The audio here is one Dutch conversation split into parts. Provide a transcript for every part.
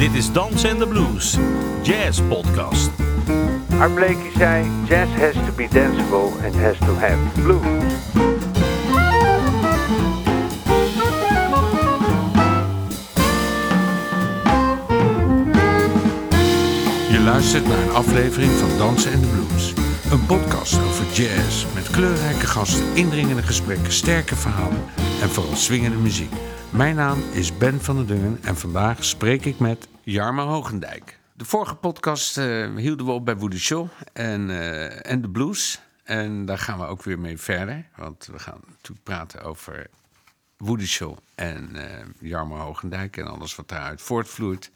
Dit is Dans en de Blues, Jazz Podcast. Art Blakey zei, jazz has to be danceable and has to have blues. Je luistert naar een aflevering van Dansen en de Blues. Een podcast over jazz met kleurrijke gasten, indringende gesprekken, sterke verhalen en vooral swingende muziek. Mijn naam is Ben van der Dungen en vandaag spreek ik met Jarmo Hogendijk. De vorige podcast eh, hielden we op bij Woody Shaw en, eh, en de blues. En daar gaan we ook weer mee verder. Want we gaan natuurlijk praten over Woody Shaw en eh Jarmo Hogendijk en alles wat daaruit voortvloeit.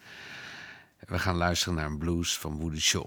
We gaan luisteren naar een blues van Woody Shaw.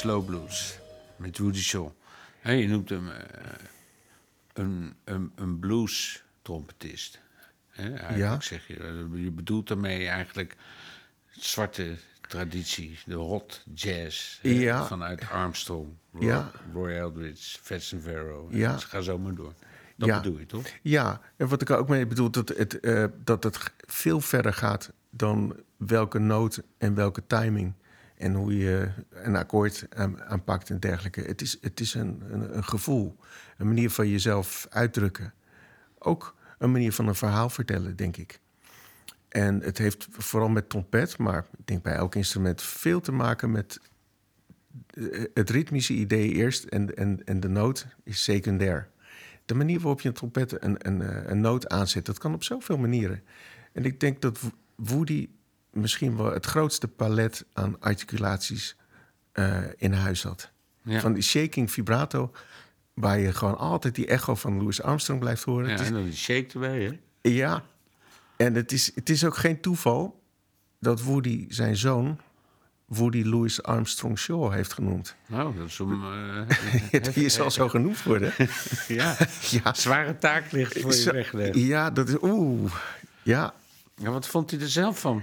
Slow blues met Woody Shaw. Je noemt hem eh, een, een, een blues trompetist. Hè, eigenlijk Ja. zeg je, je bedoelt daarmee eigenlijk zwarte traditie, de hot jazz Ja. vanuit Armstrong, Roy, Ja. Roy Eldridge, Fats and Vero. Ja. Dus ga zo maar door. Dat Ja. bedoel je toch? Ja, en wat ik ook mee bedoel, dat het, eh, dat het veel verder gaat dan welke noot en welke timing. En hoe je een akkoord aan- aanpakt en dergelijke. Het is, het is een, een, gevoel, een manier van jezelf uitdrukken. Ook een manier van een verhaal vertellen, denk ik. En het heeft vooral met trompet, maar ik denk bij elk instrument veel te maken met eh, het ritmische idee eerst en, en, en de noot is secundair. De manier waarop je een trompet een, een, eh, een noot aanzet, dat kan op zoveel manieren. En ik denk dat Wo- Woody misschien wel het grootste palet aan articulaties eh, in huis had. Ja. Van die shaking vibrato, waar je gewoon altijd die echo van Louis Armstrong blijft horen. Ja, en dan die shake erbij, hè? ja, en het is, het is ook geen toeval dat Woody zijn zoon Woody Louis Armstrong Shaw heeft genoemd. Nou, dat is hem... eh, Die zal zo genoemd worden. ja, ja, zware taak ligt voor je weggelegd. ja, dat is. Oeh. Ja. Ja, wat vond hij er zelf van?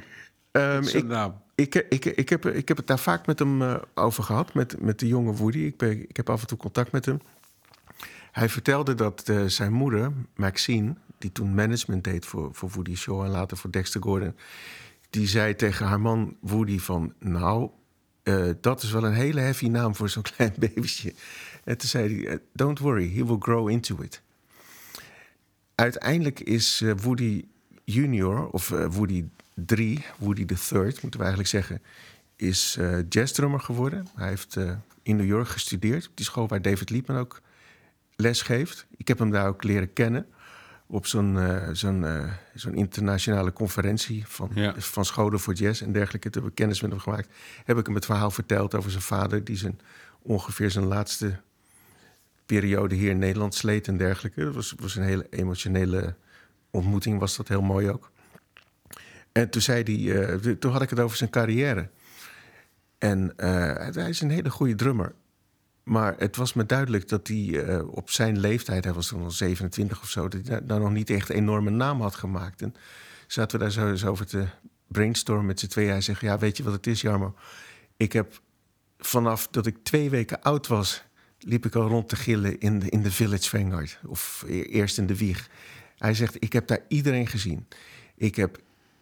Zijn ik, naam. ik, ik, ik, heb, ik heb het daar vaak met hem eh, over gehad, met, met de jonge Woody. Ik, ben, ik heb af en toe contact met hem. Hij vertelde dat eh, zijn moeder, Maxine, die toen management deed voor, voor Woody Shaw en later voor Dexter Gordon, die zei tegen haar man Woody van, nou, eh, dat is wel een hele heavy naam voor zo'n klein babytje. En toen zei hij, eh, don't worry, he will grow into it. Uiteindelijk is eh, Woody Junior, of eh, Woody 3, Woody the Third, moeten we eigenlijk zeggen, is eh jazzdrummer geworden. Hij heeft eh, in New York gestudeerd, op die school waar David Liebman ook les geeft. Ik heb hem daar ook leren kennen op zo'n eh, zo'n zo'n internationale conferentie van, Ja. van scholen voor jazz en dergelijke. Toen heb ik kennis met hem gemaakt. Heb ik hem het verhaal verteld over zijn vader, die zijn, ongeveer zijn laatste periode hier in Nederland sleet en dergelijke. Dat was, was een hele emotionele ontmoeting, was dat heel mooi ook. En toen zei hij, eh, toen had ik het over zijn carrière. En eh, hij is een hele goede drummer. Maar het was me duidelijk dat hij eh, op zijn leeftijd, hij was toen al 27 of zo, dat hij daar- daar nog niet echt een enorme naam had gemaakt. En zaten we daar zo eens over te brainstormen met z'n tweeën. Hij zegt: Ja, weet je wat het is, Jarmo? Ik heb vanaf dat ik twee weken oud was, liep ik al rond te gillen in de, in de Village Vanguard. Of e- eerst in de wieg. Hij zegt: Ik heb daar iedereen gezien. Ik heb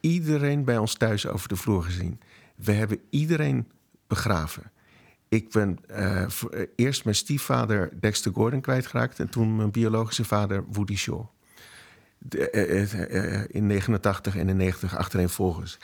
iedereen bij ons thuis over de vloer gezien. We hebben iedereen begraven. Ik ben eh, voor- eh, eerst mijn stiefvader Dexter Gordon kwijtgeraakt... en toen mijn biologische vader Woody Shaw. De- eh, in 89 en in 90 achtereenvolgens.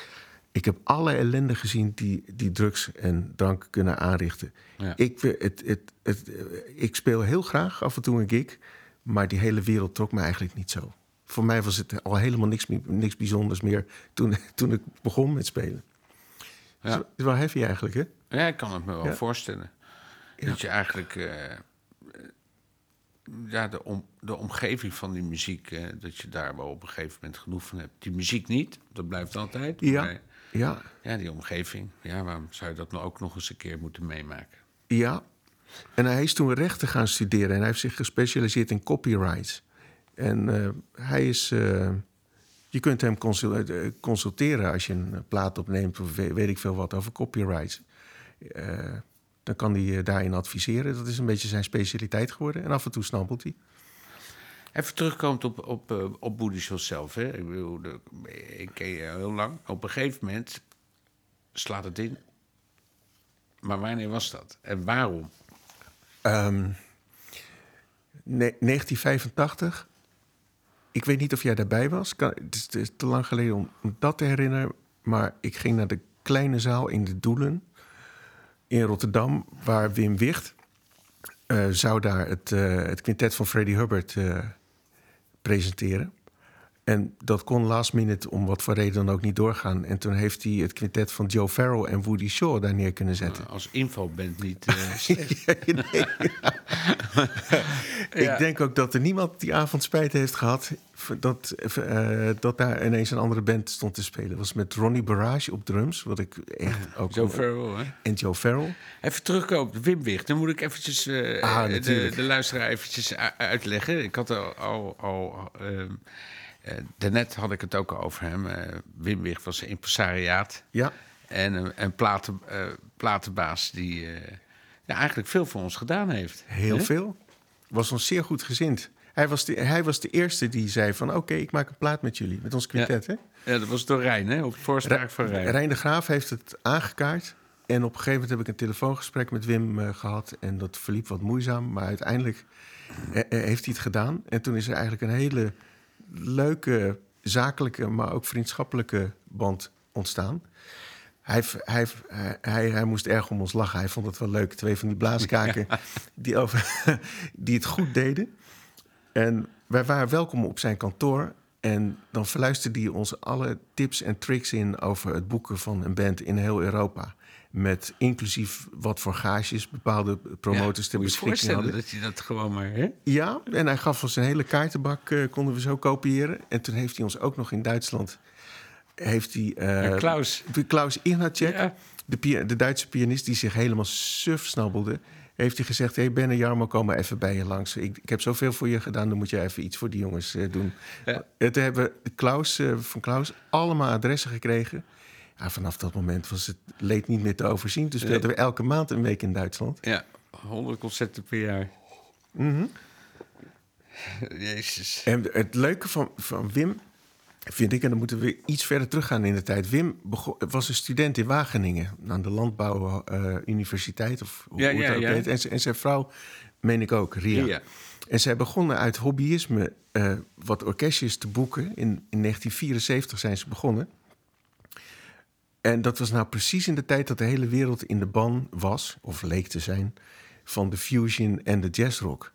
Ik heb alle ellende gezien die, die drugs en drank kunnen aanrichten. Ja. Ik, het, het, het, ik speel heel graag af en toe een gig... maar die hele wereld trok me eigenlijk niet zo. Voor mij was het al helemaal niks, niks bijzonders meer toen, toen ik begon met spelen. Ja. Het is wel heavy eigenlijk, hè? Ja, ik kan het me wel Ja. voorstellen. Ja. Dat je eigenlijk... eh, eh, ja, de, om, de omgeving van die muziek... eh, dat je daar wel op een gegeven moment genoeg van hebt. Die muziek niet, dat blijft altijd. Ja. Maar Ja, ja, die omgeving. Ja, waarom zou je dat nou ook nog eens een keer moeten meemaken? Ja. En hij is toen rechten gaan studeren en hij heeft zich gespecialiseerd in copyright. En eh, hij is. eh, je kunt hem consul- eh, consulteren als je een plaat opneemt of we- weet ik veel wat over copyright. Dan kan hij je daarin adviseren. Dat is een beetje zijn specialiteit geworden. En af en toe snappelt hij. Even terugkomend op, op, op zelf. Hè. Ik, bedoel, ik ken je heel lang. Op een gegeven moment slaat het in. Maar wanneer was dat? En waarom? Ehm, ne- 1985. Ik weet niet of jij daarbij was. Het, is, te lang geleden om, dat te herinneren. Maar ik ging naar de kleine zaal in de Doelen in Rotterdam, waar Wim Wicht eh, zou daar het, eh, het quintet van Freddie Hubbard eh, presenteren. En dat kon last minute om wat voor reden dan ook niet doorgaan. En toen heeft hij het quintet van Joe Farrell en Woody Shaw daar neer kunnen zetten. Als infoband niet eh, slecht. Nee. Ik denk ook dat er niemand die avond spijt heeft gehad dat, eh, dat daar ineens een andere band stond te spelen. Dat was met Ronnie Barrage op drums, wat ik echt ook... Joe Farrell, hè? En Joe Farrell. Even terugkomen op Wim Wicht. Dan moet ik eventjes eh, Ah, de, de luisteraar eventjes uitleggen. Ik had al... al, al ehm, eh, daarnet had ik het ook al over hem. Eh, Wim Wicht was een impresariaat. Ja, En een, platen, eh, platenbaas die eh, ja, eigenlijk veel voor ons gedaan heeft. heel veel. Was ons zeer goed gezind. Hij was de, hij was de eerste die zei van... oké, ik maak een plaat met jullie, met ons quintet, hè? Ja, dat was door Rijn, hè? Op voorspraak van Rijn. Rijn de Graaf heeft het aangekaart. En op een gegeven moment heb ik een telefoongesprek met Wim eh, gehad. En dat verliep wat moeizaam. Maar uiteindelijk eh, eh, heeft hij het gedaan. En toen is er eigenlijk een hele leuke, zakelijke, maar ook vriendschappelijke band ontstaan. Hij, hij, hij, hij, hij moest erg om ons lachen. Hij vond het wel leuk. Twee van die blaaskaken die, over, die het goed deden. En wij waren welkom op zijn kantoor. En dan verluisterde hij ons alle tips en tricks in over het boeken van een band in heel Europa. Met inclusief wat voor gages bepaalde promotors Ja, moet je je beschikking voorstellen hadden. dat je dat gewoon maar... Hè? Ja, en hij gaf ons een hele kaartenbak, eh, konden we zo kopiëren. En toen heeft hij ons ook nog in Duitsland... Heeft hij, Ja, Klaus. Klaus Ignacek, Ja. de, de Duitse pianist die zich helemaal suf snabbelde... heeft hij gezegd, hey Ben en Jarmo, kom maar even bij je langs. Ik, ik heb zoveel voor je gedaan, dan moet je even iets voor die jongens eh, doen. Toen hebben we Klaus, van Klaus allemaal adressen gekregen. Ja, vanaf dat moment was het leed niet meer te overzien. Toen speelden we elke maand een week in Duitsland. Ja, 100 concerten per jaar. Mhm. Jezus. En het leuke van, van Wim vind ik, en dan moeten we iets verder teruggaan in de tijd. Wim begon, was een student in Wageningen aan de Landbouwuniversiteit, of hoe Ja, hoe het ja, ook ja. heet. En, en zijn vrouw, meen ik ook, Ria. Ria. En zij begonnen uit hobbyisme eh, wat orkestjes te boeken. In, in 1974 zijn ze begonnen. En dat was nou precies in de tijd dat de hele wereld in de ban was, of leek te zijn, van de fusion en de jazzrock.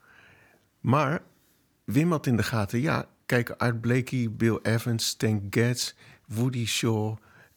Maar Wim had in de gaten, ja, kijk, Art Blakey, Bill Evans, Stan Getz, Woody Shaw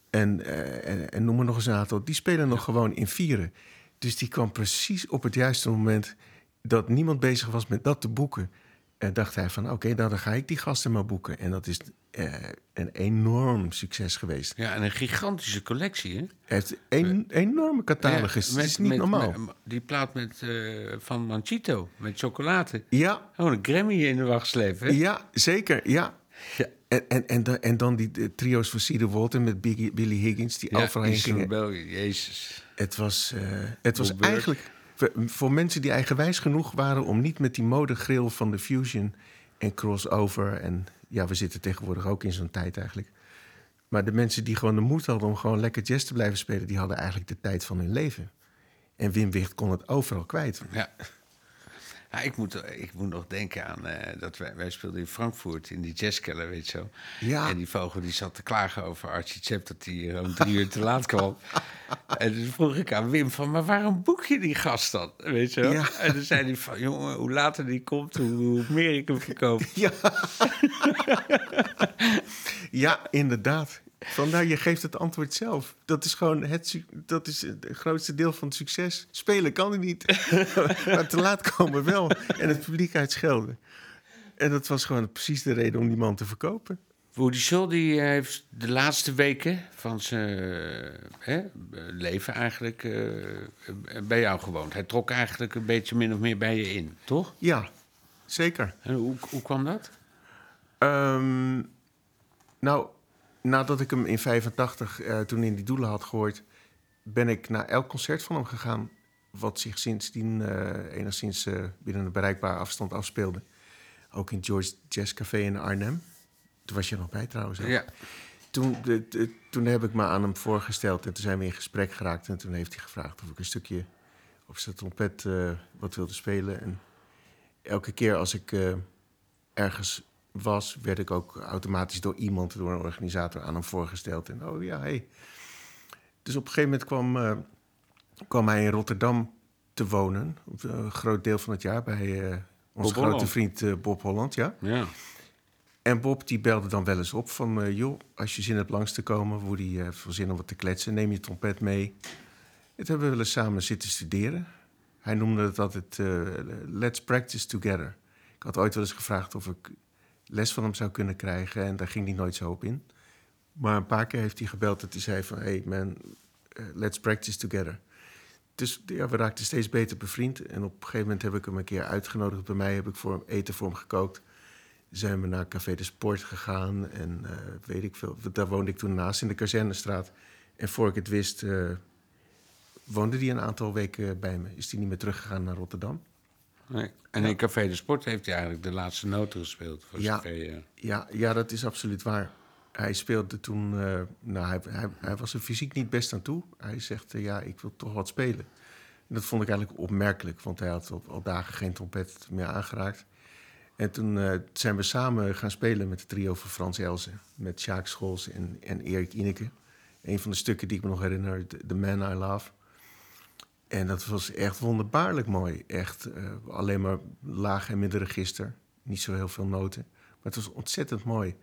en, eh, en, en noem maar nog eens een aantal, die spelen nog gewoon in vieren. Dus die kwam precies op het juiste moment dat niemand bezig was met dat te boeken. En dacht hij van, oké, nou, dan ga ik die gasten maar boeken. En dat is eh, een enorm succes geweest. Ja, en een gigantische collectie, hè? Hij heeft een enorme catalogus. Ja, Het is niet normaal. met- die plaat met, eh, van Manchito, met chocolade. ja, Gewoon een Grammy in de wacht slepen, hè? ja, zeker, ja. Ja. En, en, en, dan- en dan die de trio's van Cedar Walton met Biggie, Billy Higgins... die Ja. België, jezus. Het was, eh, het was eigenlijk voor, voor mensen die eigenwijs genoeg waren om niet met die modegril van de fusion en crossover. En ja, we zitten tegenwoordig ook in zo'n tijd eigenlijk. Maar de mensen die gewoon de moed hadden om gewoon lekker jazz te blijven spelen, die hadden eigenlijk de tijd van hun leven. En Wim Wicht kon het overal kwijt. Ja. Ja, ik, moet, ik moet nog denken aan eh, dat wij, wij speelden in Frankfurt in die jazzkeller, weet je zo. Ja. En die vogel die zat te klagen over Archie Chap dat hij om drie uur te laat kwam. En toen vroeg ik aan Wim van, maar waarom boek je die gast dan? Weet je wel? Ja. En toen zei hij van, jongen, hoe later die komt, hoe, hoe meer ik hem verkoop. Ja, ja inderdaad. Vandaar, je geeft het antwoord zelf. Dat is gewoon het, dat is het grootste deel van het succes. Spelen kan hij niet, maar te laat komen wel. En het publiek uitschelden. En dat was gewoon precies de reden om die man te verkopen. Woody Shaw die eh, heeft de laatste weken van zijn eh, hè, leven eigenlijk eh, bij jou gewoond. Hij trok eigenlijk een beetje min of meer bij je in, toch? Ja, zeker. En hoe, hoe kwam dat? Ehm, nou, nadat ik hem in 85 eh, toen in die doelen had gehoord... ben ik naar elk concert van hem gegaan... wat zich sindsdien eh, enigszins eh, binnen een bereikbare afstand afspeelde. Ook in George Jazz Café in Arnhem. Toen was je er nog bij trouwens. hè? Ja. Toen, de, de- toen heb ik me aan hem voorgesteld en toen zijn we in gesprek geraakt. En toen heeft hij gevraagd of ik een stukje op zijn trompet wat wilde spelen. En elke keer als ik ergens was, werd ik ook automatisch door iemand, door een organisator, aan hem voorgesteld. En oh ja, hey. Dus op een gegeven moment kwam, eh, kwam hij in Rotterdam te wonen. Op een groot deel van het jaar bij eh, onze grote Holland. vriend eh, Bob Holland, ja. ja. En Bob die belde dan wel eens op van... eh, joh, als je zin hebt langs te komen... Woody heeft veel zin om wat te kletsen... neem je trompet mee. Het hebben we wel eens samen zitten studeren. Hij noemde het altijd eh, let's practice together. Ik had ooit wel eens gevraagd of ik les van hem zou kunnen krijgen... en daar ging hij nooit zo op in. Maar een paar keer heeft hij gebeld dat hij zei van... hey man, eh, let's practice together. Dus ja, we raakten steeds beter bevriend. En op een gegeven moment heb ik hem een keer uitgenodigd bij mij. Heb ik voor hem eten voor hem gekookt. Zijn we naar Café de Sport gegaan. En eh, weet ik veel. Daar woonde ik toen naast in de Kazernestraat. En voor ik het wist, eh, woonde hij een aantal weken bij me. Is hij niet meer teruggegaan naar Rotterdam. Nee. En in Café de Sport heeft hij eigenlijk de laatste noten gespeeld. Voor Ja. zover je- Ja, ja, dat is absoluut waar. Hij speelde toen. eh, nou, hij, hij, hij was er fysiek niet best aan toe. Hij zegt: eh, Ja, ik wil toch wat spelen. En dat vond ik eigenlijk opmerkelijk, want hij had al, al dagen geen trompet meer aangeraakt. En toen eh, zijn we samen gaan spelen met het trio van Frans Elzen. Met Sjaak Scholz en, en Erik Ineke. Een van de stukken die ik me nog herinner, The Man I Love. En dat was echt wonderbaarlijk mooi. Echt eh, alleen maar laag en middenregister. Niet zo heel veel noten. Maar het was ontzettend mooi.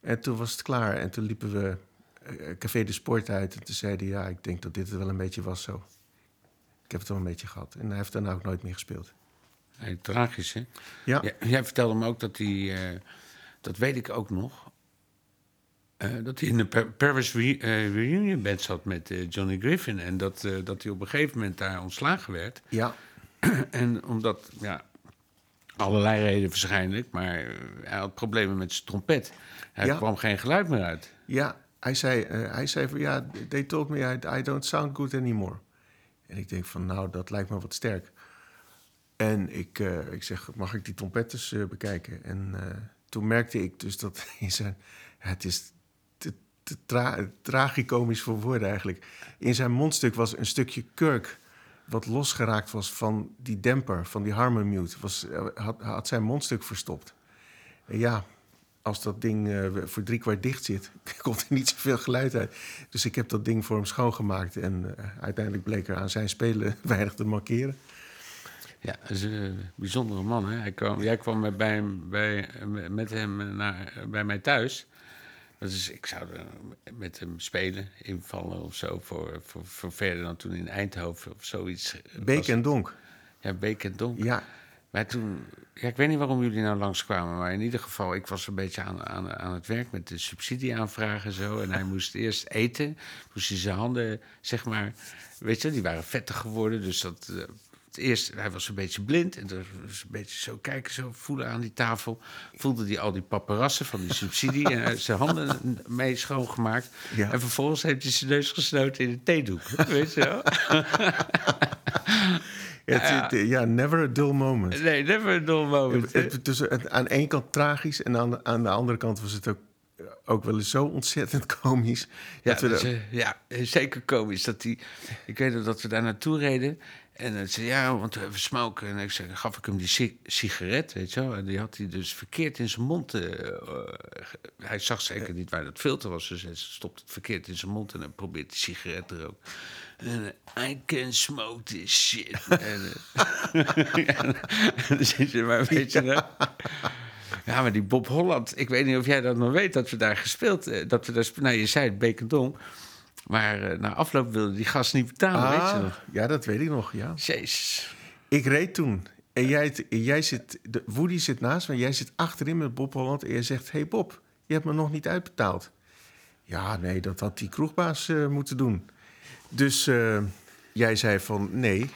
En toen was het klaar. En toen liepen we eh, Café de Sport uit. En toen zeiden ja, ik denk dat dit het wel een beetje was zo. Ik heb het wel een beetje gehad. En hij heeft daarna ook nooit meer gespeeld. Hey, tragisch, hè? Ja, jij vertelde me ook dat hij, eh, dat weet ik ook nog, eh, dat hij in de Pa- Paris Re- eh, Reunion Band zat met eh, Johnny Griffin. En dat, dat hij op een gegeven moment daar ontslagen werd. ja, En omdat, ja, allerlei redenen waarschijnlijk, maar hij had problemen met zijn trompet. Hij Ja. kwam geen geluid meer uit. ja. Hij zei, hij zei van ja, they told me I, I don't sound good anymore. En ik denk van nou, dat lijkt me wat sterk. En ik, ik zeg, mag ik die trompet eens eh, bekijken? En toen merkte ik dus dat in zijn... Het is te, te tra tragicomisch voor woorden eigenlijk. In zijn mondstuk was een stukje kurk... wat losgeraakt was van die demper, van die harmoniumute. Was, eh, had, had zijn mondstuk verstopt. En ja, als dat ding eh, voor drie kwart dicht zit... komt er niet zoveel geluid uit. Dus ik heb dat ding voor hem schoongemaakt... en eh, uiteindelijk bleek er aan zijn spelen weinig te markeren. Ja, dat is een bijzondere man. Hè? Hij kwam, jij kwam met, bij hem, bij, met hem naar, bij mij thuis. Dus ik zou met hem spelen, invallen of zo. Voor, voor, voor verder dan toen in Eindhoven of zoiets. Beek was. en donk. Ja, Beek en Donk. Ja, Maar toen, ja, ik weet niet waarom jullie nou langskwamen, maar in ieder geval, ik was een beetje aan, aan, aan het werk met de subsidieaanvragen en zo. En hij moest eerst eten, moest hij zijn handen, zeg maar, weet je, die waren vettig geworden. Dus dat, eh, het eerst, hij was een beetje blind en dus een beetje zo kijken, zo voelen aan die tafel. Voelde hij al die paparassen van die subsidie en heeft zijn handen mee schoongemaakt. Ja. En vervolgens heeft hij zijn neus gesnoten in een theedoek, weet je wel. ja, never a dull moment. Nee, never a dull moment. Het- het- dus het- aan de ene kant tragisch en aan de, aan de andere kant was het ook, ook wel eens zo ontzettend komisch. Ja, dat we eh, ja, zeker komisch. Dat die, ik weet nog dat we daar naartoe reden. En hij zei, ja, want we smoken. En ik zei, dan gaf ik hem die si- sigaret, weet je wel. En die had hij dus verkeerd in zijn mond. eh, hij zag zeker niet waar dat filter was. Dus hij stopt het verkeerd in zijn mond. En dan probeert die sigaret er ook. En eh, I can smoke this shit. en, dan zit je maar, weet je wel. Ja, maar die Bob Holland, ik weet niet of jij dat nog weet, dat we daar gespeeld, eh, dat we daar, nou je zei het, maar eh, na afloop wilde die gast niet betalen, weet je Ah, nog? ja, dat weet ik nog, ja. Jezus. Ik reed toen. En jij, jij zit, de, Woody zit naast me, jij zit achterin met Bob Holland en je zegt: Hey Bob, je hebt me nog niet uitbetaald. Ja, nee, dat had die kroegbaas eh, moeten doen. Dus eh, jij zei van: Nee,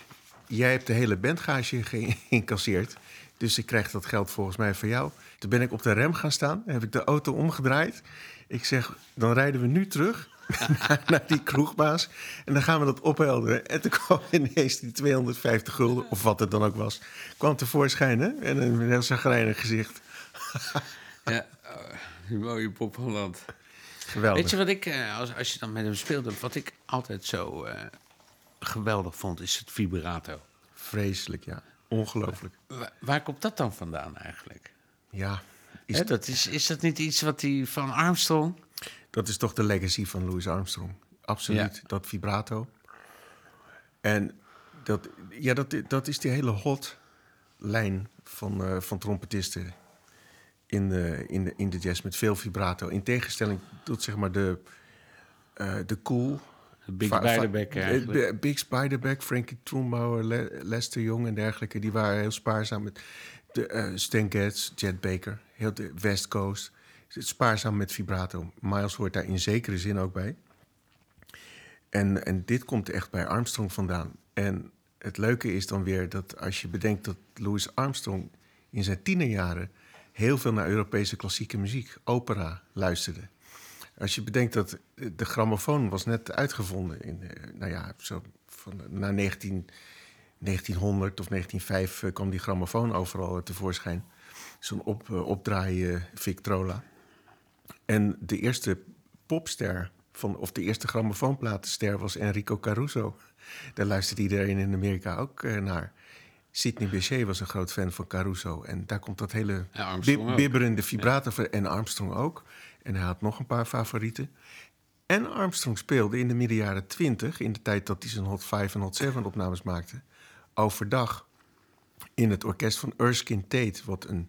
jij hebt de hele bandgage geïncasseerd. Dus ik krijg dat geld volgens mij van jou. Toen ben ik op de rem gaan staan, heb ik de auto omgedraaid. Ik zeg: Dan rijden we nu terug. naar, die kroegbaas. En dan gaan we dat ophelderen. En toen kwam ineens die 250 gulden, of wat het dan ook was, kwam tevoorschijn. Hè? En een heel zagrijnig gezicht. Ja, oh, die mooie Bob Holland. Geweldig. Weet je wat ik, eh, als, als je dan met hem speelde, wat ik altijd zo eh, geweldig vond, is het vibrato. Vreselijk, ja. Ongelooflijk. Waar, waar komt dat dan vandaan eigenlijk? Ja, is, dat is, is dat niet iets wat hij van Armstrong... dat is toch de legacy van Louis Armstrong. Absoluut, Ja. dat vibrato. En dat, ja, dat, dat is die hele hot lijn van, eh, van trompetisten. in de, in, de, in de jazz met veel vibrato. In tegenstelling tot zeg maar de, eh, de cool. Big eh, eigenlijk. Big Spiderback, Frankie Trumbauer, Le- Lester Young en dergelijke. Die waren heel spaarzaam met de, eh, Stan Getz, Jet Baker, heel de West Coast. Spaarzaam met vibrato. Miles hoort daar in zekere zin ook bij. En, en dit komt echt bij Armstrong vandaan. En het leuke is dan weer dat als je bedenkt dat Louis Armstrong in zijn tienerjaren heel veel naar Europese klassieke muziek, opera, luisterde. Als je bedenkt dat de grammofoon was net uitgevonden in, eh, nou ja, zo van, na 19, 1900 of 1905 eh, kwam die grammofoon overal tevoorschijn. Zo'n op, eh, opdraai eh, Victrola. En de eerste popster, van, of de eerste grammofoonplatenster was Enrico Caruso. Daar luisterde iedereen in Amerika ook eh, naar. Sidney Bechet was een groot fan van Caruso. En daar komt dat hele bib- bibberende vibrato van. En Armstrong ook. En hij had nog een paar favorieten. En Armstrong speelde in de midden jaren twintig... in de tijd dat hij zijn Hot 5 en Hot 7 opnames maakte... overdag in het orkest van Erskine Tate... wat een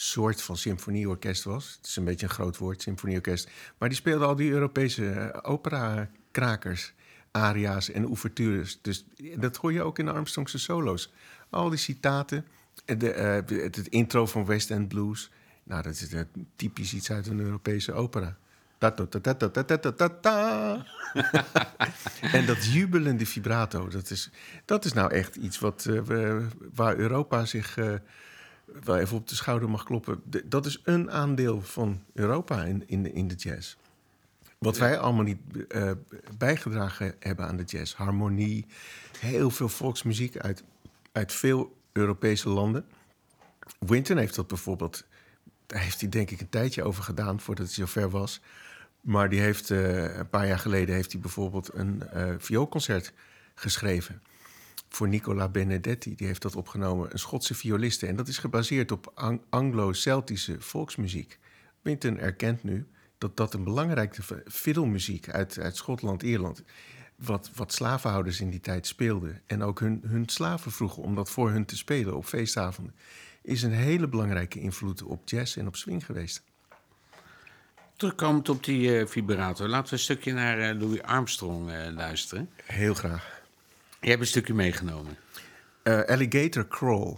soort van symfonieorkest was. Het is een beetje een groot woord, symfonieorkest. Maar die speelde al die Europese eh, opera-krakers, aria's en ouvertures. Dus eh, dat hoor je ook in de Armstrongse solo's. Al die citaten, eh, de, het, intro van West End Blues. Nou, dat is typisch iets uit een Europese opera. en dat jubelende vibrato, dat is, dat is nou echt iets wat, uh, waar Europa zich wel even op de schouder mag kloppen. Dat is een aandeel van Europa in, in, de, in de jazz. Wat wij allemaal niet eh, bijgedragen hebben aan de jazz. Harmonie, heel veel volksmuziek uit, uit veel Europese landen. Winton heeft dat bijvoorbeeld, daar heeft hij denk ik een tijdje over gedaan voordat hij zover was. Maar die heeft eh, een paar jaar geleden heeft hij bijvoorbeeld een eh vioolconcert geschreven voor Nicola Benedetti. Die heeft dat opgenomen, een Schotse violiste. En dat is gebaseerd op Ang- Anglo-Celtische volksmuziek. Winton erkent nu dat dat een belangrijke fiddlemuziek uit, uit Schotland, Ierland... Wat, wat slavenhouders in die tijd speelden... en ook hun, hun slaven vroegen om dat voor hun te spelen op feestavonden... is een hele belangrijke invloed op jazz en op swing geweest. Terugkomend op die eh, vibrato, laten we een stukje naar eh, Louis Armstrong eh, luisteren. Heel graag. Je hebt een stukje meegenomen. Eh, Alligator Crawl.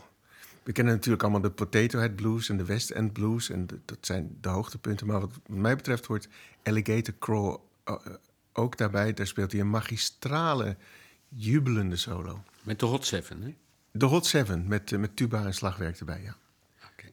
We kennen natuurlijk allemaal de Potato Head Blues en de West End Blues. En de- dat zijn de hoogtepunten. Maar wat mij betreft hoort Alligator Crawl eh, ook daarbij. Daar speelt hij een magistrale, jubelende solo. Met de Hot Seven, hè? De Hot Seven met, eh, met tuba en slagwerk erbij, ja. Oké.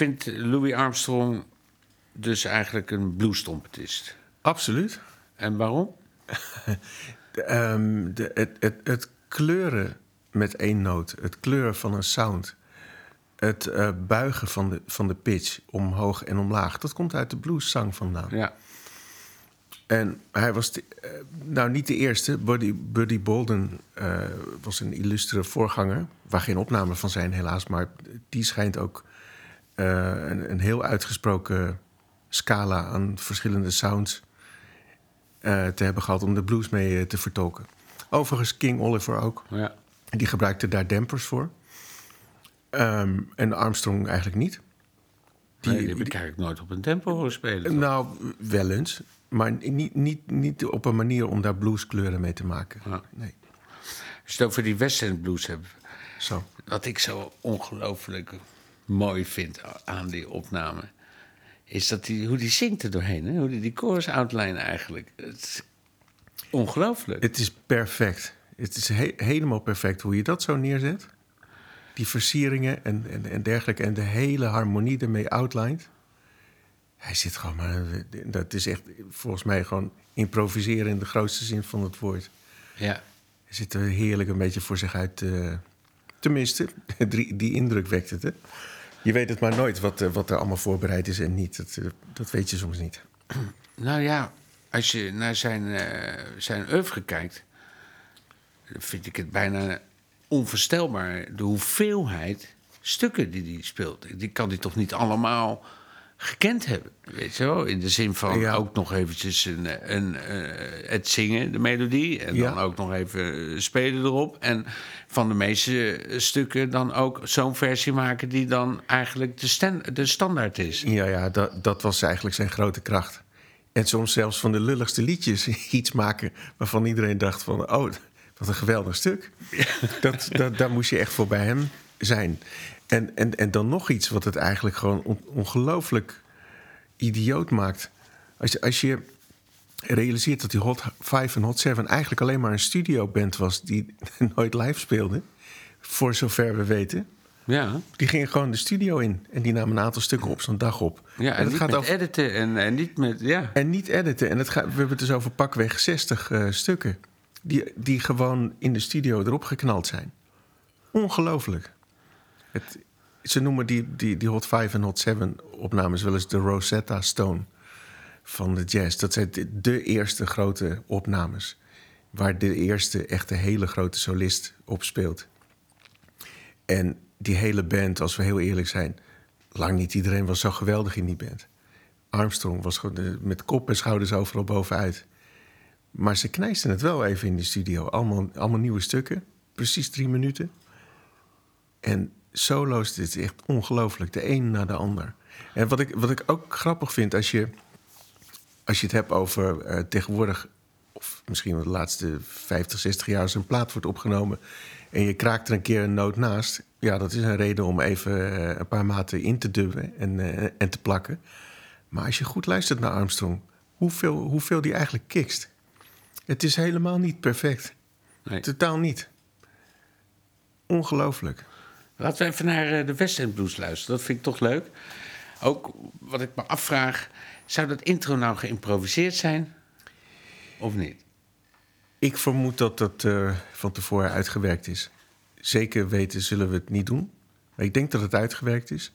Vindt Louis Armstrong dus eigenlijk een bluestrompetist. Absoluut. En waarom? Ehm, de, het, het, het kleuren met één noot, het kleuren van een sound, het eh, buigen van de, van de pitch omhoog en omlaag, dat komt uit de blueszang vandaan. Ja. En hij was de- eh, nou niet de eerste. Buddy, Buddy Bolden eh, was een illustere voorganger. Waar geen opnamen van zijn, helaas. Maar die schijnt ook een, een heel uitgesproken scala aan verschillende sounds eh, te hebben gehad om de blues mee eh, te vertolken. Overigens, King Oliver ook. ja. Die gebruikte daar dempers voor. Ehm, en Armstrong eigenlijk niet. Die, die heb ik eigenlijk nooit op een tempo horen spelen. toch? Nou, wel eens. Maar niet, niet, niet op een manier om daar blueskleuren mee te maken. Ja. Nee, Als je het over die West End blues hebt... zo. Wat ik zo ongelooflijk mooi vind aan die opname... is dat die, hoe die zingt er doorheen. Hè? Hoe die, die chorus outline eigenlijk. Het is ongelooflijk. Het is perfect. Het is he- helemaal perfect hoe je dat zo neerzet. Die versieringen en, en, en dergelijke. En de hele harmonie ermee outlined. Hij zit gewoon maar... Dat is echt volgens mij gewoon improviseren in de grootste zin van het woord. Ja. Hij zit er heerlijk een beetje voor zich uit. eh, tenminste, die, die indruk wekt het. Hè? Je weet het maar nooit wat, eh, wat er allemaal voorbereid is en niet. Dat, eh, dat weet je soms niet. Nou ja, als je naar zijn, eh zijn oeuvre kijkt... vind ik het bijna onvoorstelbaar... de hoeveelheid stukken die hij speelt. Die kan hij toch niet allemaal gekend hebben, weet je wel? In de zin van Ja. ook nog eventjes een, een, eh, het zingen, de melodie... en Ja. dan ook nog even eh, spelen erop. En van de meeste eh, stukken dan ook zo'n versie maken... die dan eigenlijk de, de standaard is. Ja, ja dat, dat was eigenlijk zijn grote kracht. En soms zelfs van de lulligste liedjes iets maken... waarvan iedereen dacht van, oh, wat een geweldig stuk. Dat, dat, daar moest je echt voor bij hem zijn. En, en, en dan nog iets wat het eigenlijk gewoon on- ongelooflijk idioot maakt. Als je, als je realiseert dat die Hot 5 en Hot 7 eigenlijk alleen maar een studioband was... die nooit live speelde, voor zover we weten... Ja, Die gingen gewoon de studio in en die namen een aantal stukken op zo'n dag op. ja en, het niet gaat met over, editen en, en niet met... Ja. en niet editen. En het gaat, we hebben het dus over pakweg 60 eh, stukken. Die, die gewoon in de studio erop geknald zijn. Ongelooflijk. Het, ze noemen die, die, die Hot 5 en Hot 7 opnames wel eens de Rosetta Stone van de jazz. Dat zijn de, eerste grote opnames. Waar de eerste echte hele grote solist op speelt. En die hele band, als we heel eerlijk zijn... lang niet iedereen was zo geweldig in die band. Armstrong was met kop en schouders overal bovenuit. Maar ze knijsten het wel even in de studio. Allemaal, allemaal nieuwe stukken. Precies drie minuten. En solo's, dit is echt ongelooflijk. De een na de ander. En wat ik, wat ik ook grappig vind als je, als je het hebt over eh, tegenwoordig... of misschien wel de laatste 50, 60 jaar als een plaat wordt opgenomen... en je kraakt er een keer een noot naast... ja, dat is een reden om even eh, een paar maten in te dubben en, eh, en te plakken. Maar als je goed luistert naar Armstrong... hoeveel, hoeveel die eigenlijk kikst... Het is helemaal niet perfect. Nee. Totaal niet. Ongelooflijk. Laten we even naar eh, de West Blues luisteren. Dat vind ik toch leuk. Ook wat ik me afvraag... zou dat intro nou geïmproviseerd zijn? Of niet? Ik vermoed dat dat eh, van tevoren uitgewerkt is. Zeker weten zullen we het niet doen. Maar ik denk dat het uitgewerkt is.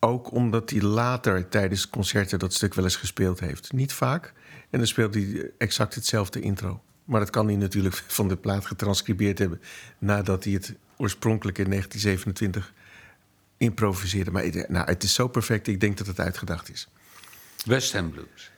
Ook omdat hij later tijdens concerten dat stuk wel eens gespeeld heeft. Niet vaak. En dan speelt hij exact hetzelfde intro. Maar dat kan hij natuurlijk van de plaat getranscribeerd hebben... nadat hij het oorspronkelijk in 1927 improviseerde. Maar nou, het is zo perfect, ik denk dat het uitgedacht is. West End Blues.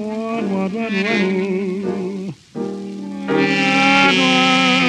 One, one, one, one.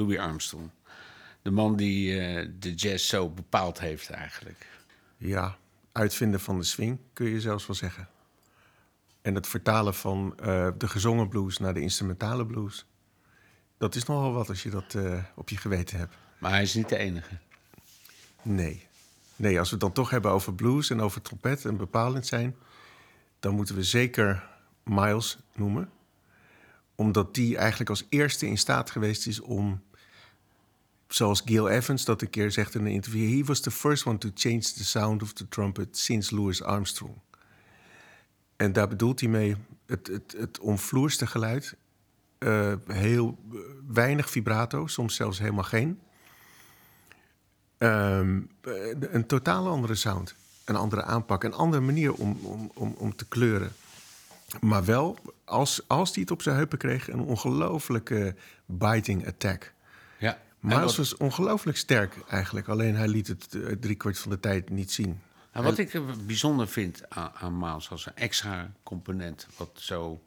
Louis Armstrong. De man die eh, de jazz zo bepaald heeft eigenlijk. Ja, uitvinden van de swing kun je zelfs wel zeggen. En het vertalen van eh, de gezongen blues naar de instrumentale blues. Dat is nogal wat als je dat eh, op je geweten hebt. Maar hij is niet de enige. Nee. Nee, als we het dan toch hebben over blues en over trompet en bepalend zijn, dan moeten we zeker Miles noemen. Omdat die eigenlijk als eerste in staat geweest is om, zoals Gil Evans dat een keer zegt in een interview, he was the first one to change the sound of the trumpet since Louis Armstrong. En daar bedoelt hij mee het, het, het omvloerste geluid. eh, heel weinig vibrato, soms zelfs helemaal geen. Ehm, eh, een totaal andere sound. Een andere aanpak, een andere manier om, om, om, om te kleuren. Maar wel, als, als hij het op zijn heupen kreeg, een ongelofelijke biting attack. Miles was ongelooflijk sterk eigenlijk. Alleen hij liet het eh, driekwart van de tijd niet zien. Nou, wat ik eh, bijzonder vind aan, aan Miles als een extra component, wat zo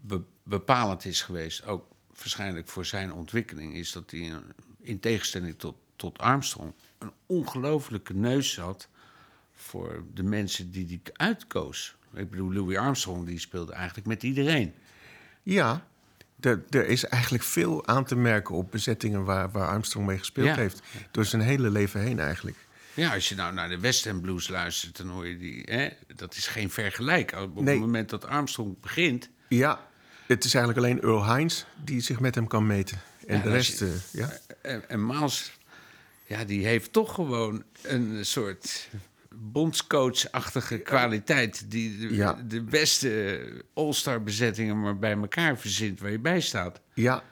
be- bepalend is geweest, ook waarschijnlijk voor zijn ontwikkeling, is dat hij een- in tegenstelling tot, tot Armstrong een ongelofelijke neus had voor de mensen die hij uitkoos. Ik bedoel, Louis Armstrong die speelde eigenlijk met iedereen. Ja, er, is eigenlijk veel aan te merken op bezettingen waar, waar Armstrong mee gespeeld Ja. heeft. Door zijn hele leven heen eigenlijk. Ja, als je nou naar de West End Blues luistert, dan hoor je die. Hè, dat is geen vergelijk. Op Nee. het moment dat Armstrong begint. Ja, het is eigenlijk alleen Earl Hines die zich met hem kan meten. En Ja, de rest, je- eh, ja. En, en Miles, ja, die heeft toch gewoon een soort bondscoach-achtige kwaliteit. Die de, Ja. de beste all-star bezettingen maar bij elkaar verzint waar je bij staat. Ja,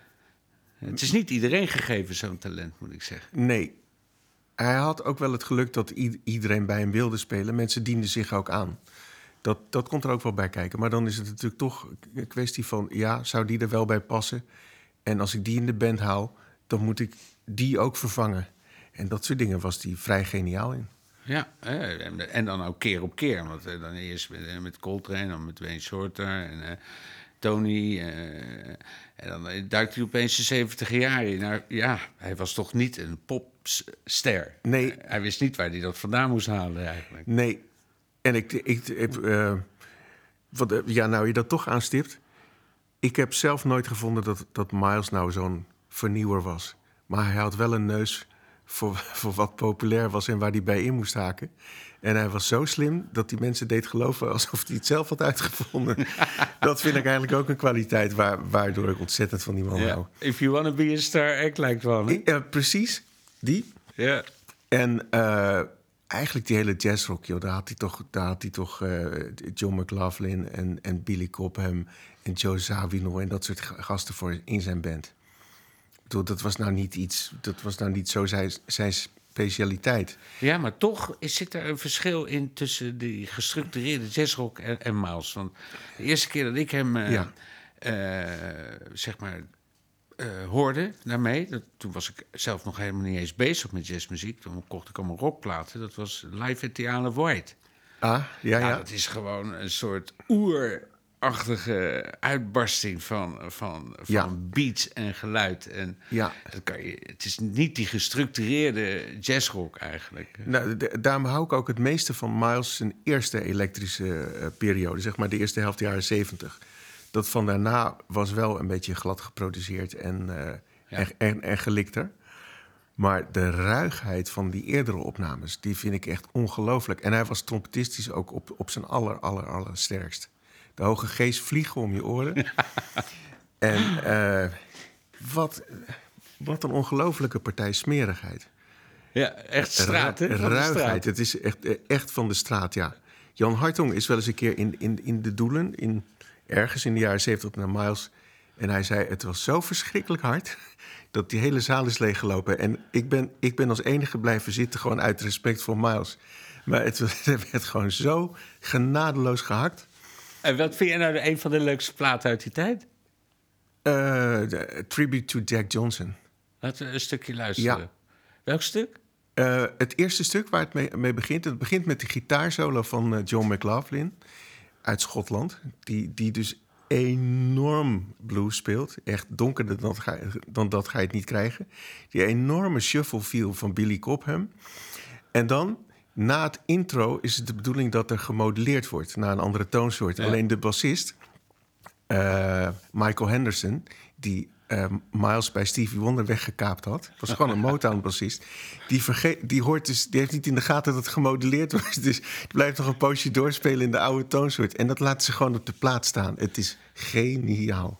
Het is niet iedereen gegeven, zo'n talent, moet ik zeggen. nee. Hij had ook wel het geluk dat iedereen bij hem wilde spelen. Mensen dienden zich ook aan. Dat, dat komt er ook wel bij kijken. Maar dan is het natuurlijk toch een kwestie van... ja, zou die er wel bij passen? En als ik die in de band haal, dan moet ik die ook vervangen. En dat soort dingen was hij vrij geniaal in. Ja, en, dan ook keer op keer. Want eh, dan eerst met, eh, met Coltrane, dan met Wayne Shorter en eh, Tony. en dan duikt hij opeens de 70 jaar in. Nou, ja, hij was toch niet een popster. Nee. Hij wist niet waar hij dat vandaan moest halen eigenlijk. Nee. En ik, ik, ik wat, ja, nou je dat toch aanstipt. Ik heb zelf nooit gevonden dat, dat Miles nou zo'n vernieuwer was. Maar hij had wel een neus voor, voor wat populair was en waar hij bij in moest haken. En hij was zo slim dat die mensen deed geloven alsof hij het zelf had uitgevonden. dat vind ik eigenlijk ook een kwaliteit waar, waardoor ik ontzettend van die man hou. If you wanna be a star, act like one. hè? Ja, precies, die. Ja. En eh, eigenlijk die hele jazzrock, joh, daar had hij toch, daar had hij toch eh, John McLaughlin en, en Billy Cobham en Joe Zawinul en dat soort ga- gasten voor in zijn band. Bedoel, dat was nou niet iets, dat was nou niet zo zijn, zijn specialiteit. Ja, maar toch is, zit er een verschil in tussen die gestructureerde jazzrock en, en Miles. Want de eerste keer dat ik hem, eh, Ja. eh, zeg maar, eh, hoorde daarmee, dat, toen was ik zelf nog helemaal niet eens bezig met jazzmuziek. Toen kocht ik allemaal rockplaten. Dat was Live at the Isle of Wight. Ah, ja, Ja, ja. dat is gewoon een soort oerachtige uitbarsting van, van, van Ja. beats en geluid. En Ja. dat kan je, het is niet die gestructureerde jazzrock eigenlijk. Nou, de- daarom hou ik ook het meeste van Miles' zijn eerste elektrische eh, periode, zeg maar de eerste helft jaren zeventig. Dat van daarna was wel een beetje glad geproduceerd en, en, en, en gelikter. Maar de ruigheid van die eerdere opnames, die vind ik echt ongelooflijk. En hij was trompetistisch ook op, op zijn aller, aller, aller sterkst. De hoge geest vliegen om je oren. en eh, wat, wat een ongelofelijke partij smerigheid. Ja, echt straat, hè? Ruigheid. Het is echt, echt van de straat, ja. Jan Hartong is wel eens een keer in, in, in de Doelen, in, ergens in de jaren 70 naar Miles. En hij zei, het was zo verschrikkelijk hard dat die hele zaal is leeggelopen. En ik ben, ik ben als enige blijven zitten, gewoon uit respect voor Miles. Maar het werd gewoon zo genadeloos gehakt. En wat vind jij nou de, een van de leukste platen uit die tijd? Eh, de- tribute to Jack Johnson. Laten we een stukje luisteren. Ja. Welk stuk? Eh, het eerste stuk waar het mee, mee begint, het begint met de gitaarsolo van eh, John McLaughlin uit Schotland, die, die dus enorm blues speelt. Echt donkerder dan, ga, dan dat ga je het niet krijgen. Die enorme shuffle feel van Billy Cobham. En dan, na het intro, is het de bedoeling dat er gemodelleerd wordt naar een andere toonsoort. Alleen de bassist, eh, Michael Henderson, die eh, Miles bij Stevie Wonder weggekaapt had. was gewoon een Motown-bassist. Die, verge- die, hoort dus, die heeft niet in de gaten dat het gemodelleerd wordt. Dus die blijft nog een poosje doorspelen in de oude toonsoort. En dat laat ze gewoon op de plaat staan. Het is geniaal.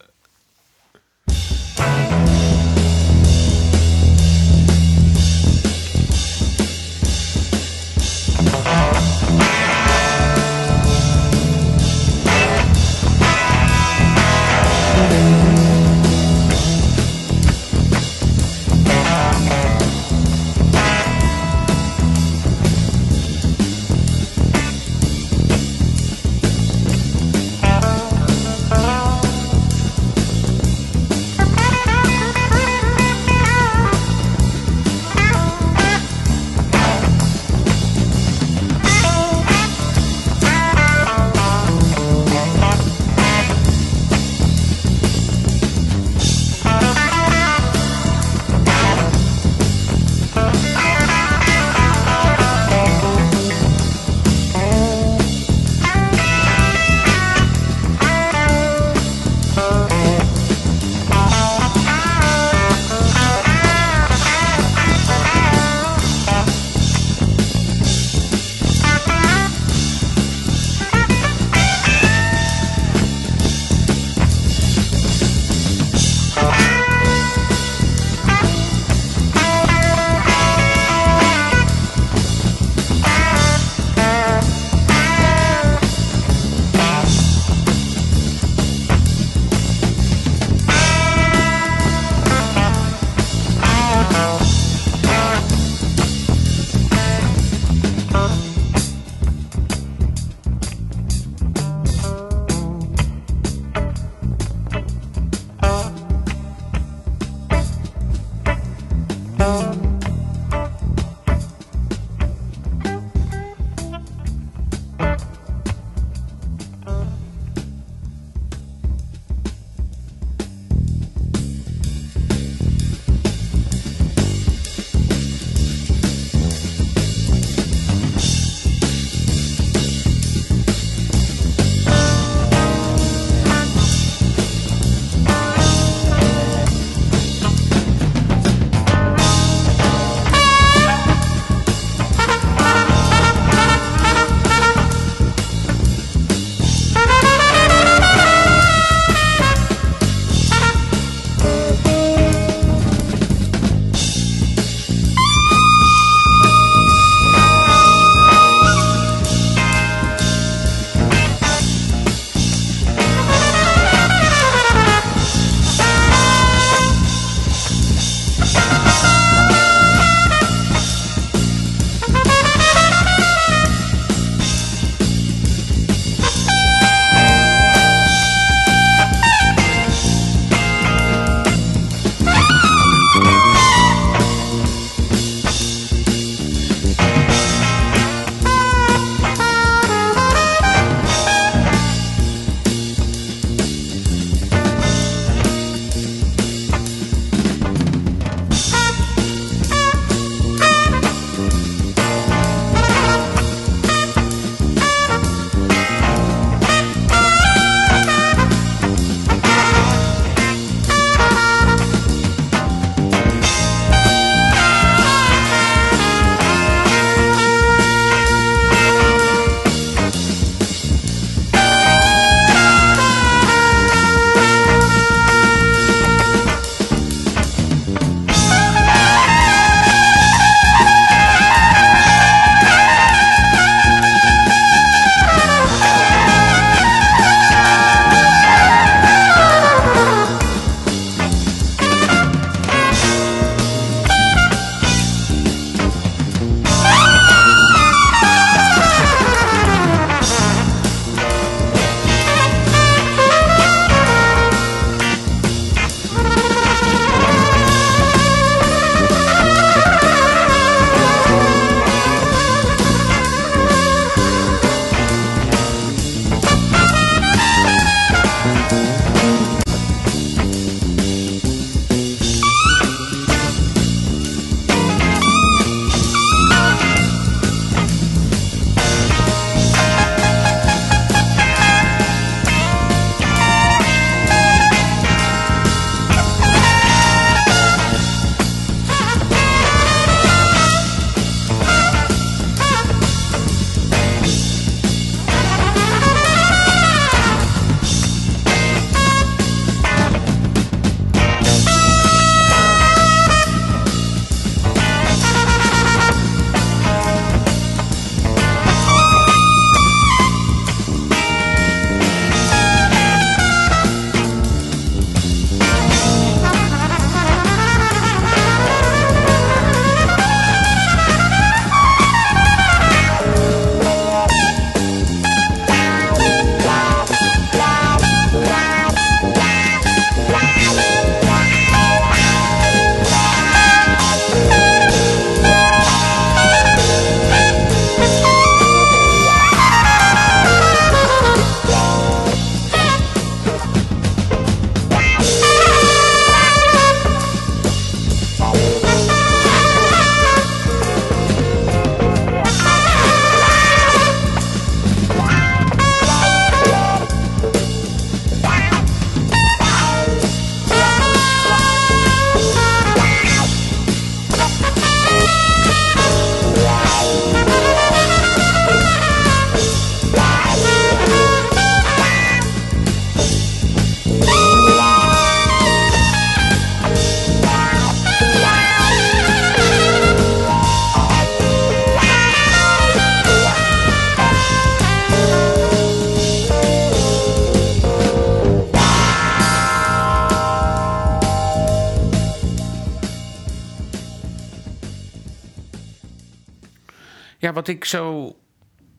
Wat ik zo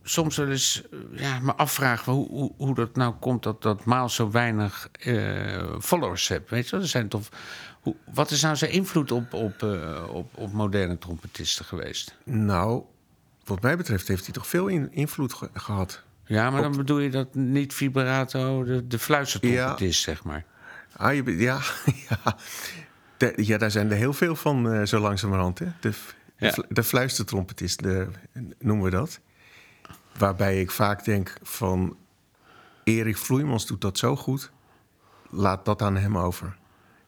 soms wel eens eh, ja, me afvraag hoe, hoe, hoe dat nou komt dat, dat Miles zo weinig eh, followers heeft. Weet je wel? Er zijn toch, hoe, wat is nou zijn invloed op, op, eh, op, op moderne trompetisten geweest? Nou, wat mij betreft heeft hij toch veel in- invloed ge- gehad. Ja, maar dan bedoel je dat niet vibrato, de, de fluistertrompetist, zeg maar. Ah, je, ja, ja. De- ja, daar zijn er heel veel van zo langzamerhand. Hè? De, Ja. de fluistertrompetist, de, noemen we dat. Waarbij ik vaak denk van... Erik Vloeimans doet dat zo goed. Laat dat aan hem over.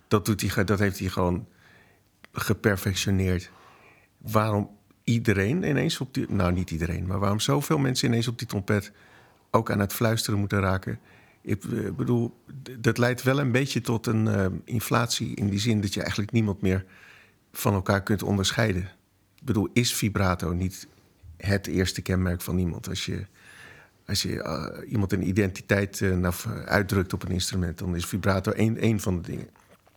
Dat, doet hij, dat heeft hij gewoon geperfectioneerd. Waarom iedereen ineens op die... Nou, niet iedereen, maar waarom zoveel mensen ineens op die trompet... ook aan het fluisteren moeten raken... Ik eh, bedoel, dat leidt wel een beetje tot een eh, inflatie... in die zin dat je eigenlijk niemand meer van elkaar kunt onderscheiden. Ik bedoel, is vibrato niet het eerste kenmerk van iemand? Als je, als je eh, iemand een identiteit eh, uitdrukt op een instrument... dan is vibrato één, één van de dingen.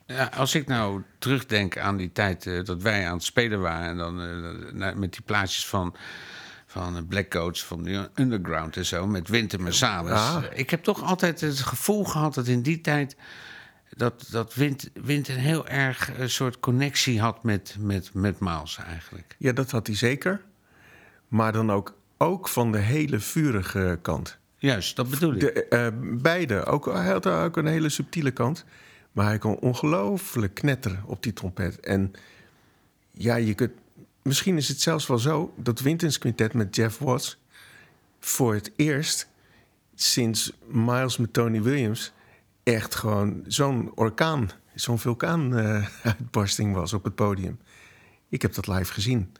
Ja, als ik nou terugdenk aan die tijd eh, dat wij aan het spelen waren... en dan met die plaatjes van, van Black Coats, van de Underground en zo... met Winter Marsalis. Ah. Ik heb toch altijd het gevoel gehad dat in die tijd... dat, dat Wint, Wint een heel erg een soort connectie had met, met, met Miles eigenlijk. Ja, dat had hij zeker. Maar dan ook, ook van de hele vurige kant. Juist, dat bedoel ik. De, eh, beide. Ook, hij had ook een hele subtiele kant. Maar hij kon ongelooflijk knetteren op die trompet. En ja, je kunt... Misschien is het zelfs wel zo dat Wintens Quintet met Jeff Watts... voor het eerst sinds Miles met Tony Williams... echt gewoon zo'n orkaan, zo'n vulkaanuitbarsting was op het podium. Ik heb dat live gezien.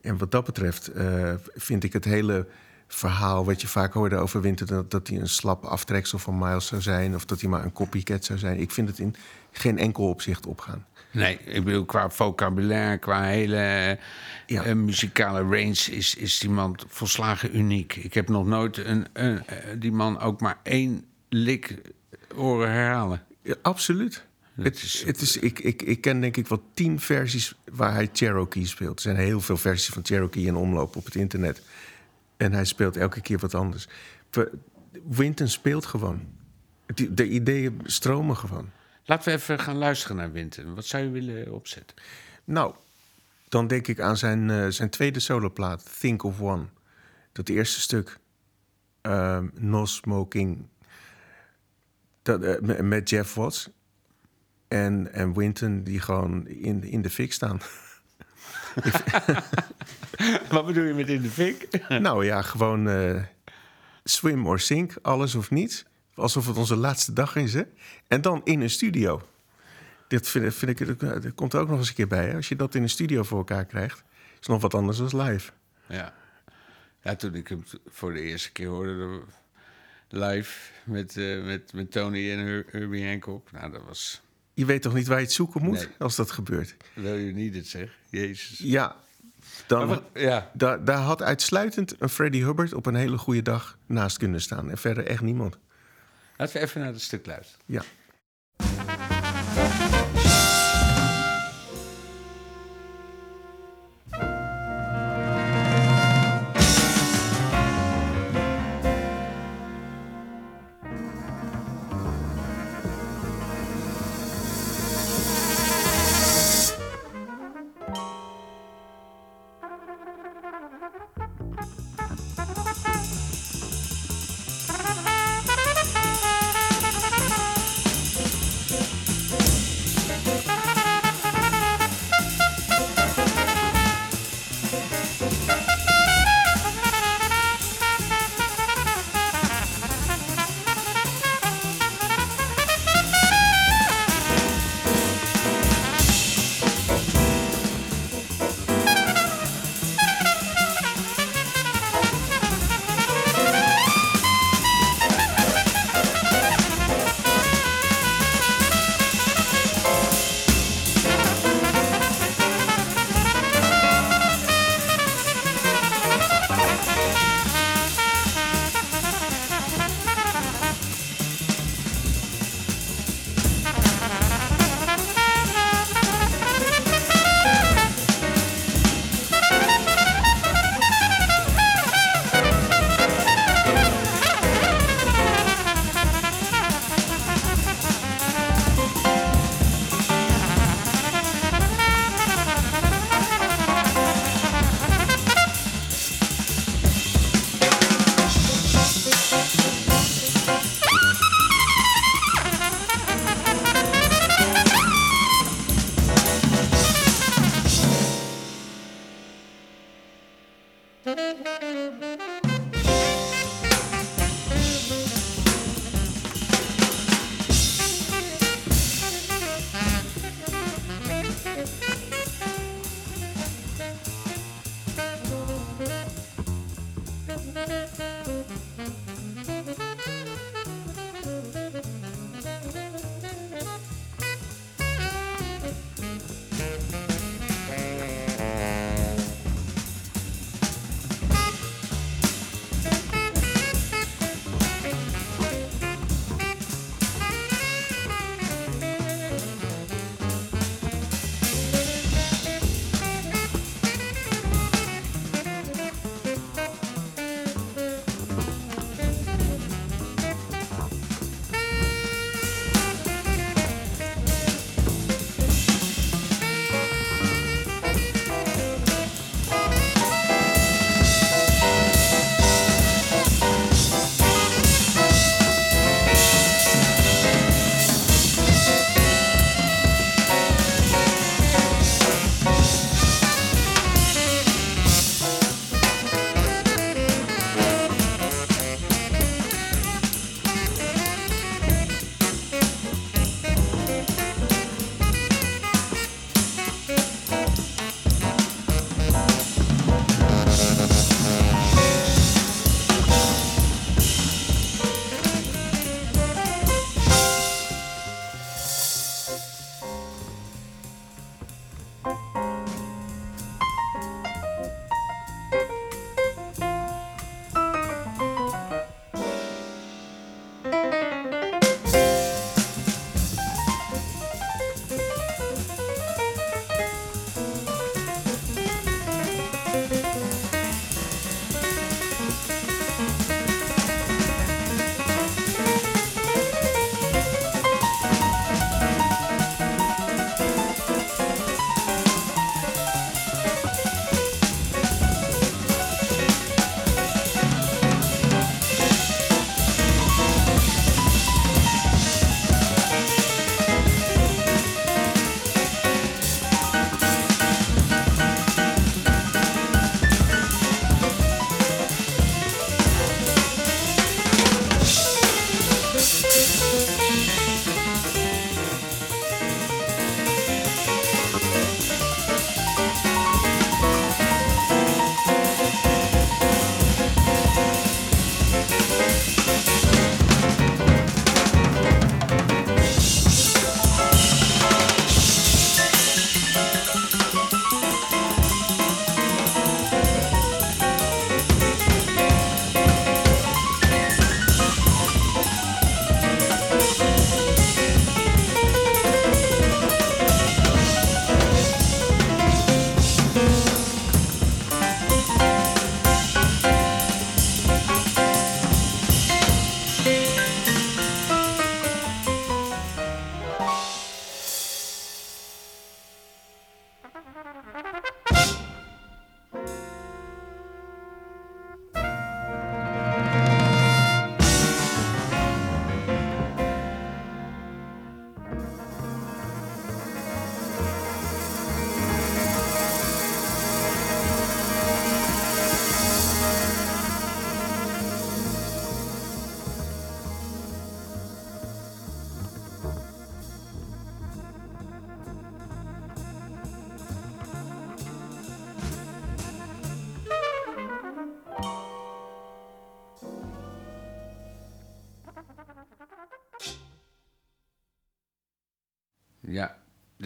En wat dat betreft eh, vind ik het hele verhaal wat je vaak hoorde over Winter... Dat, dat hij een slap aftreksel van Miles zou zijn... of dat hij maar een copycat zou zijn. Ik vind het in geen enkel opzicht opgaan. Nee, ik bedoel, qua vocabulaire, qua hele Ja. eh, muzikale range is, is die man volslagen uniek. Ik heb nog nooit een, een, eh, die man ook maar één lik horen herhalen. Ja, absoluut. Het, is- het is, ik, ik, ik ken denk ik wel tien versies waar hij Cherokee speelt. Er zijn heel veel versies van Cherokee in omloop op het internet. En hij speelt elke keer wat anders. Winton speelt gewoon. De ideeën stromen gewoon. Laten we even gaan luisteren naar Winter. Wat zou je willen opzetten? Nou, dan denk ik aan zijn, eh, zijn tweede soloplaat, Think of One. Dat eerste stuk, ehm, No Smoking, dat, eh, met- Jeff Watts. En, en Winton die gewoon in, in de fik staan. Wat bedoel je met in de fik? nou ja, gewoon eh, swim or sink, alles of niets. Alsof het onze laatste dag is, hè? En dan in een studio. Dit vind, vind ik, dat komt er ook nog eens een keer bij. Hè? Als je dat in een studio voor elkaar krijgt, is nog wat anders dan live. Ja. ja, toen ik hem voor de eerste keer hoorde de- live met, eh, met, met Tony en Her- Herbie Hancock. Nou, dat was... Je weet toch niet waar je het zoeken moet Nee. als dat gebeurt? Wil je niet het zeg? Jezus. Ja, dan, wat- ja. daar, daar had uitsluitend een Freddie Hubbard op een hele goede dag naast kunnen staan. En verder echt niemand. Laten we even naar het stuk luisteren. Ja.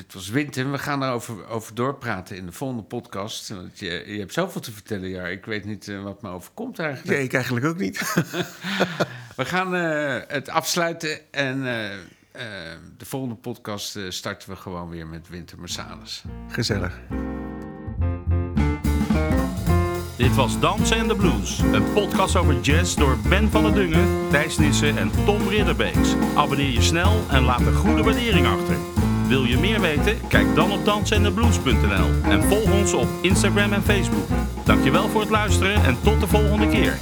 Dit was winter. We gaan erover over doorpraten in de volgende podcast. Want je, je hebt zoveel te vertellen, ja. Ik weet niet eh, wat me overkomt eigenlijk. Nee, ik eigenlijk ook niet. We gaan eh, het afsluiten en eh, de volgende podcast eh, starten we gewoon weer met Winter Marsalis. Gezellig. Dit was Dansen en de Blues. Een podcast over jazz door Ben van der Dungen, Thijs Nissen en Tom Ridderbeeks. Abonneer je snel en laat een goede waardering achter. Wil je meer weten? Kijk dan op dansenendeblues.nl en volg ons op Instagram en Facebook. Dankjewel voor het luisteren en tot de volgende keer.